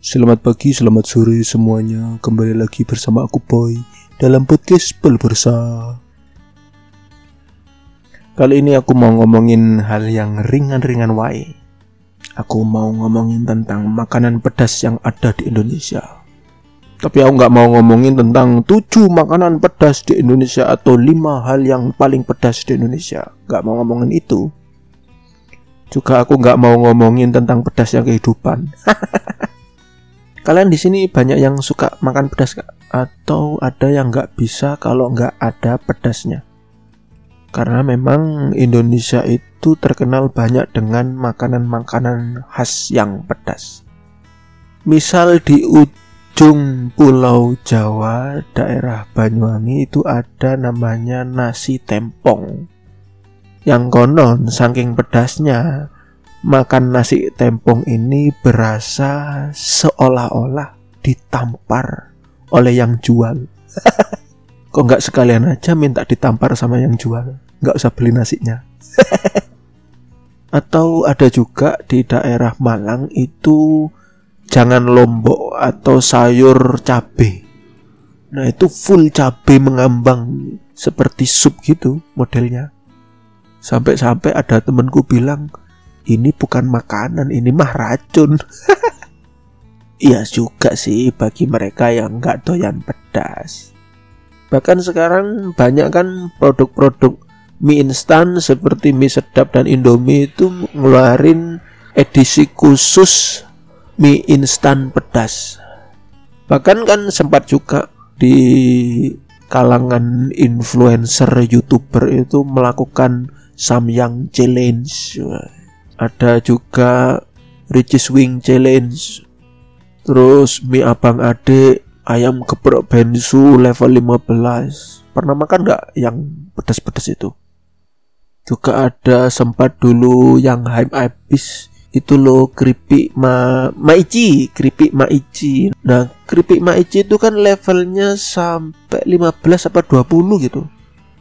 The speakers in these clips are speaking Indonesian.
Selamat pagi, selamat sore semuanya. Kembali lagi bersama aku Boy dalam podcast Pelbersa. Kali ini aku mau ngomongin hal yang ringan-ringan wae. Aku mau ngomongin tentang makanan pedas yang ada di Indonesia. Tapi aku nggak mau ngomongin tentang tujuh makanan pedas di Indonesia atau lima hal yang paling pedas di Indonesia. Nggak mau ngomongin itu. Juga aku nggak mau ngomongin tentang pedasnya kehidupan. Kalian di sini banyak yang suka makan pedas? Atau ada yang nggak bisa kalau nggak ada pedasnya? Karena memang Indonesia itu terkenal banyak dengan makanan-makanan khas yang pedas. Misal di ujung pulau Jawa, daerah Banyuwangi itu ada namanya nasi tempong. Yang konon saking pedasnya makan nasi tempong ini berasa seolah-olah ditampar oleh yang jual. Kok nggak sekalian aja minta ditampar sama yang jual? Nggak usah beli nasinya. atau ada juga di daerah Malang itu jangan lombok atau sayur cabe. Nah itu full cabe mengambang seperti sup gitu modelnya. Sampai-sampai ada temenku bilang, ini bukan makanan, ini mah racun. Iya juga sih bagi mereka yang nggak doyan pedas. Bahkan sekarang banyak kan produk-produk mie instan seperti mie sedap dan indomie itu ngeluarin edisi khusus mie instan pedas. Bahkan kan sempat juga di kalangan influencer youtuber itu melakukan Samyang Challenge ada juga Ricis Wing Challenge. Terus mie abang ade ayam geprek bensu level 15 pernah makan nggak yang pedas-pedas itu? Juga ada sempat dulu yang hype habis. Itu loh keripik ma maici keripik maici nah keripik maici itu kan levelnya sampai 15 apa 20 gitu.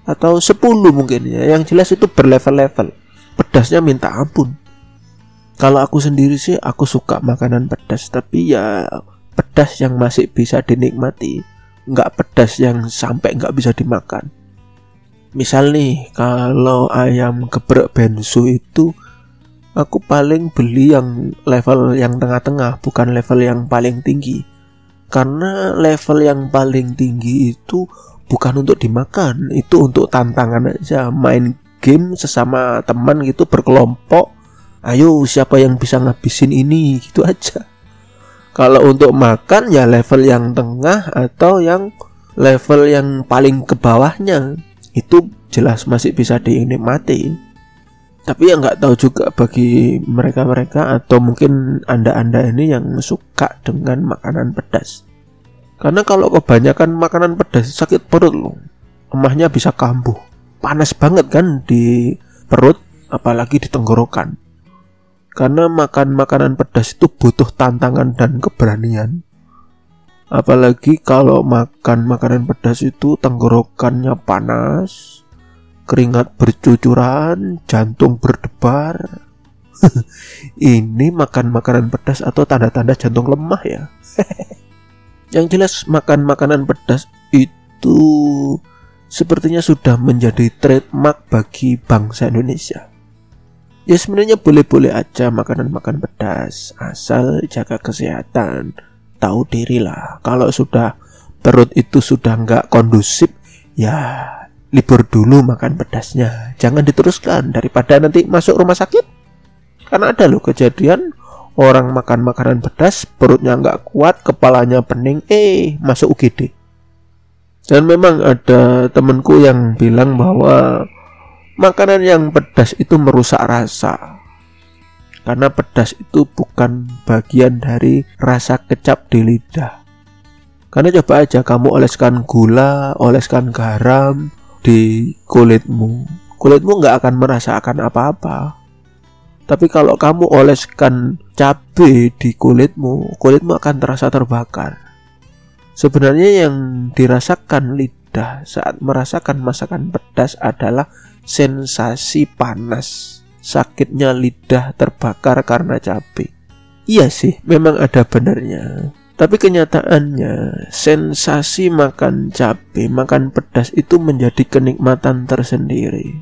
Atau 10 mungkin ya. Yang jelas itu berlevel-level. Pedasnya minta ampun kalau aku sendiri sih aku suka makanan pedas. Tapi ya pedas yang masih bisa dinikmati. Nggak pedas yang sampai nggak bisa dimakan. Misal nih kalau ayam geprek bensu itu aku paling beli yang level yang tengah-tengah bukan level yang paling tinggi. Karena level yang paling tinggi itu bukan untuk dimakan itu untuk tantangan aja. Main game sesama teman gitu berkelompok ayo siapa yang bisa ngabisin ini? Gitu aja. Kalau untuk makan ya level yang tengah atau yang level yang paling ke bawahnya. Itu jelas masih bisa dinikmati. Tapi ya nggak tahu juga bagi mereka-mereka atau mungkin anda-anda ini yang suka dengan makanan pedas. Karena kalau kebanyakan makanan pedas sakit perut loh. Emahnya bisa kambuh. Panas banget kan di perut apalagi di tenggorokan karena makan makanan pedas itu butuh tantangan dan keberanian. Apalagi kalau makan makanan pedas itu tenggorokannya panas, keringat bercucuran, jantung berdebar. Ini makan makanan pedas atau tanda-tanda jantung lemah ya. Yang jelas makan makanan pedas itu sepertinya sudah menjadi trademark bagi bangsa Indonesia. Ya sebenarnya boleh-boleh aja makanan-makan pedas asal jaga kesehatan. Tahu diri lah. Kalau sudah perut itu sudah nggak kondusif, ya libur dulu makan pedasnya. Jangan diteruskan daripada nanti masuk rumah sakit. Karena ada loh kejadian orang makan makanan pedas, perutnya nggak kuat, kepalanya pening, eh masuk UGD. Dan memang ada temanku yang bilang bahwa Makanan yang pedas itu merusak rasa. Karena pedas itu bukan bagian dari rasa kecap di lidah. Karena coba aja kamu oleskan gula, oleskan garam di kulitmu. Kulitmu nggak akan merasakan apa-apa. Tapi kalau kamu oleskan cabai di kulitmu, kulitmu akan terasa terbakar. Sebenarnya yang dirasakan lidah saat merasakan masakan pedas adalah sensasi panas, sakitnya lidah terbakar karena cabai. Iya sih, memang ada benernya. Tapi kenyataannya, sensasi makan cabai, makan pedas itu menjadi kenikmatan tersendiri.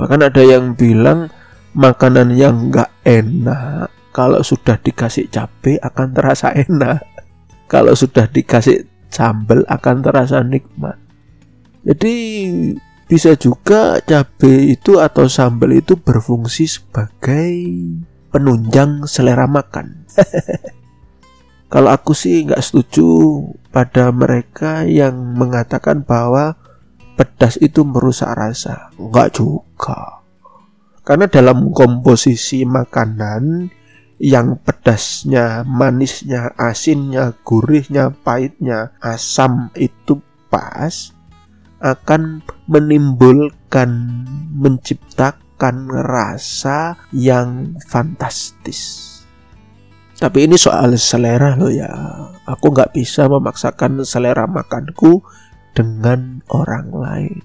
Bahkan ada yang bilang makanan yang nggak enak kalau sudah dikasih cabai akan terasa enak. Kalau sudah dikasih sambal akan terasa nikmat. Jadi bisa juga cabai itu atau sambal itu berfungsi sebagai penunjang selera makan. Kalau aku sih nggak setuju pada mereka yang mengatakan bahwa pedas itu merusak rasa. Enggak juga. Karena dalam komposisi makanan yang pedasnya, manisnya, asinnya, gurihnya, pahitnya, asam itu pas, akan menimbulkan menciptakan rasa yang fantastis. Tapi ini soal selera loh ya. Aku nggak bisa memaksakan selera makanku dengan orang lain.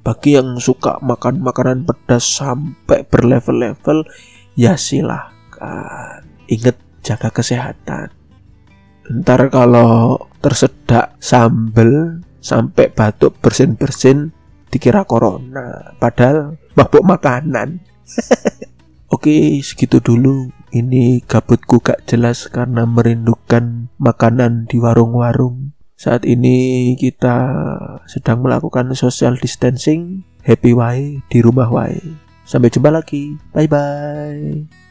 Bagi yang suka makan makanan pedas sampai berlevel-level, ya silahkan. Ingat jaga kesehatan. Ntar kalau tersedak sambel sampai batuk bersin-bersin dikira corona. Padahal mabuk makanan. Oke segitu dulu. Ini gabutku gak jelas karena merindukan makanan di warung-warung. Saat ini kita sedang melakukan social distancing. Happy way di rumah way sampai jumpa lagi. Bye bye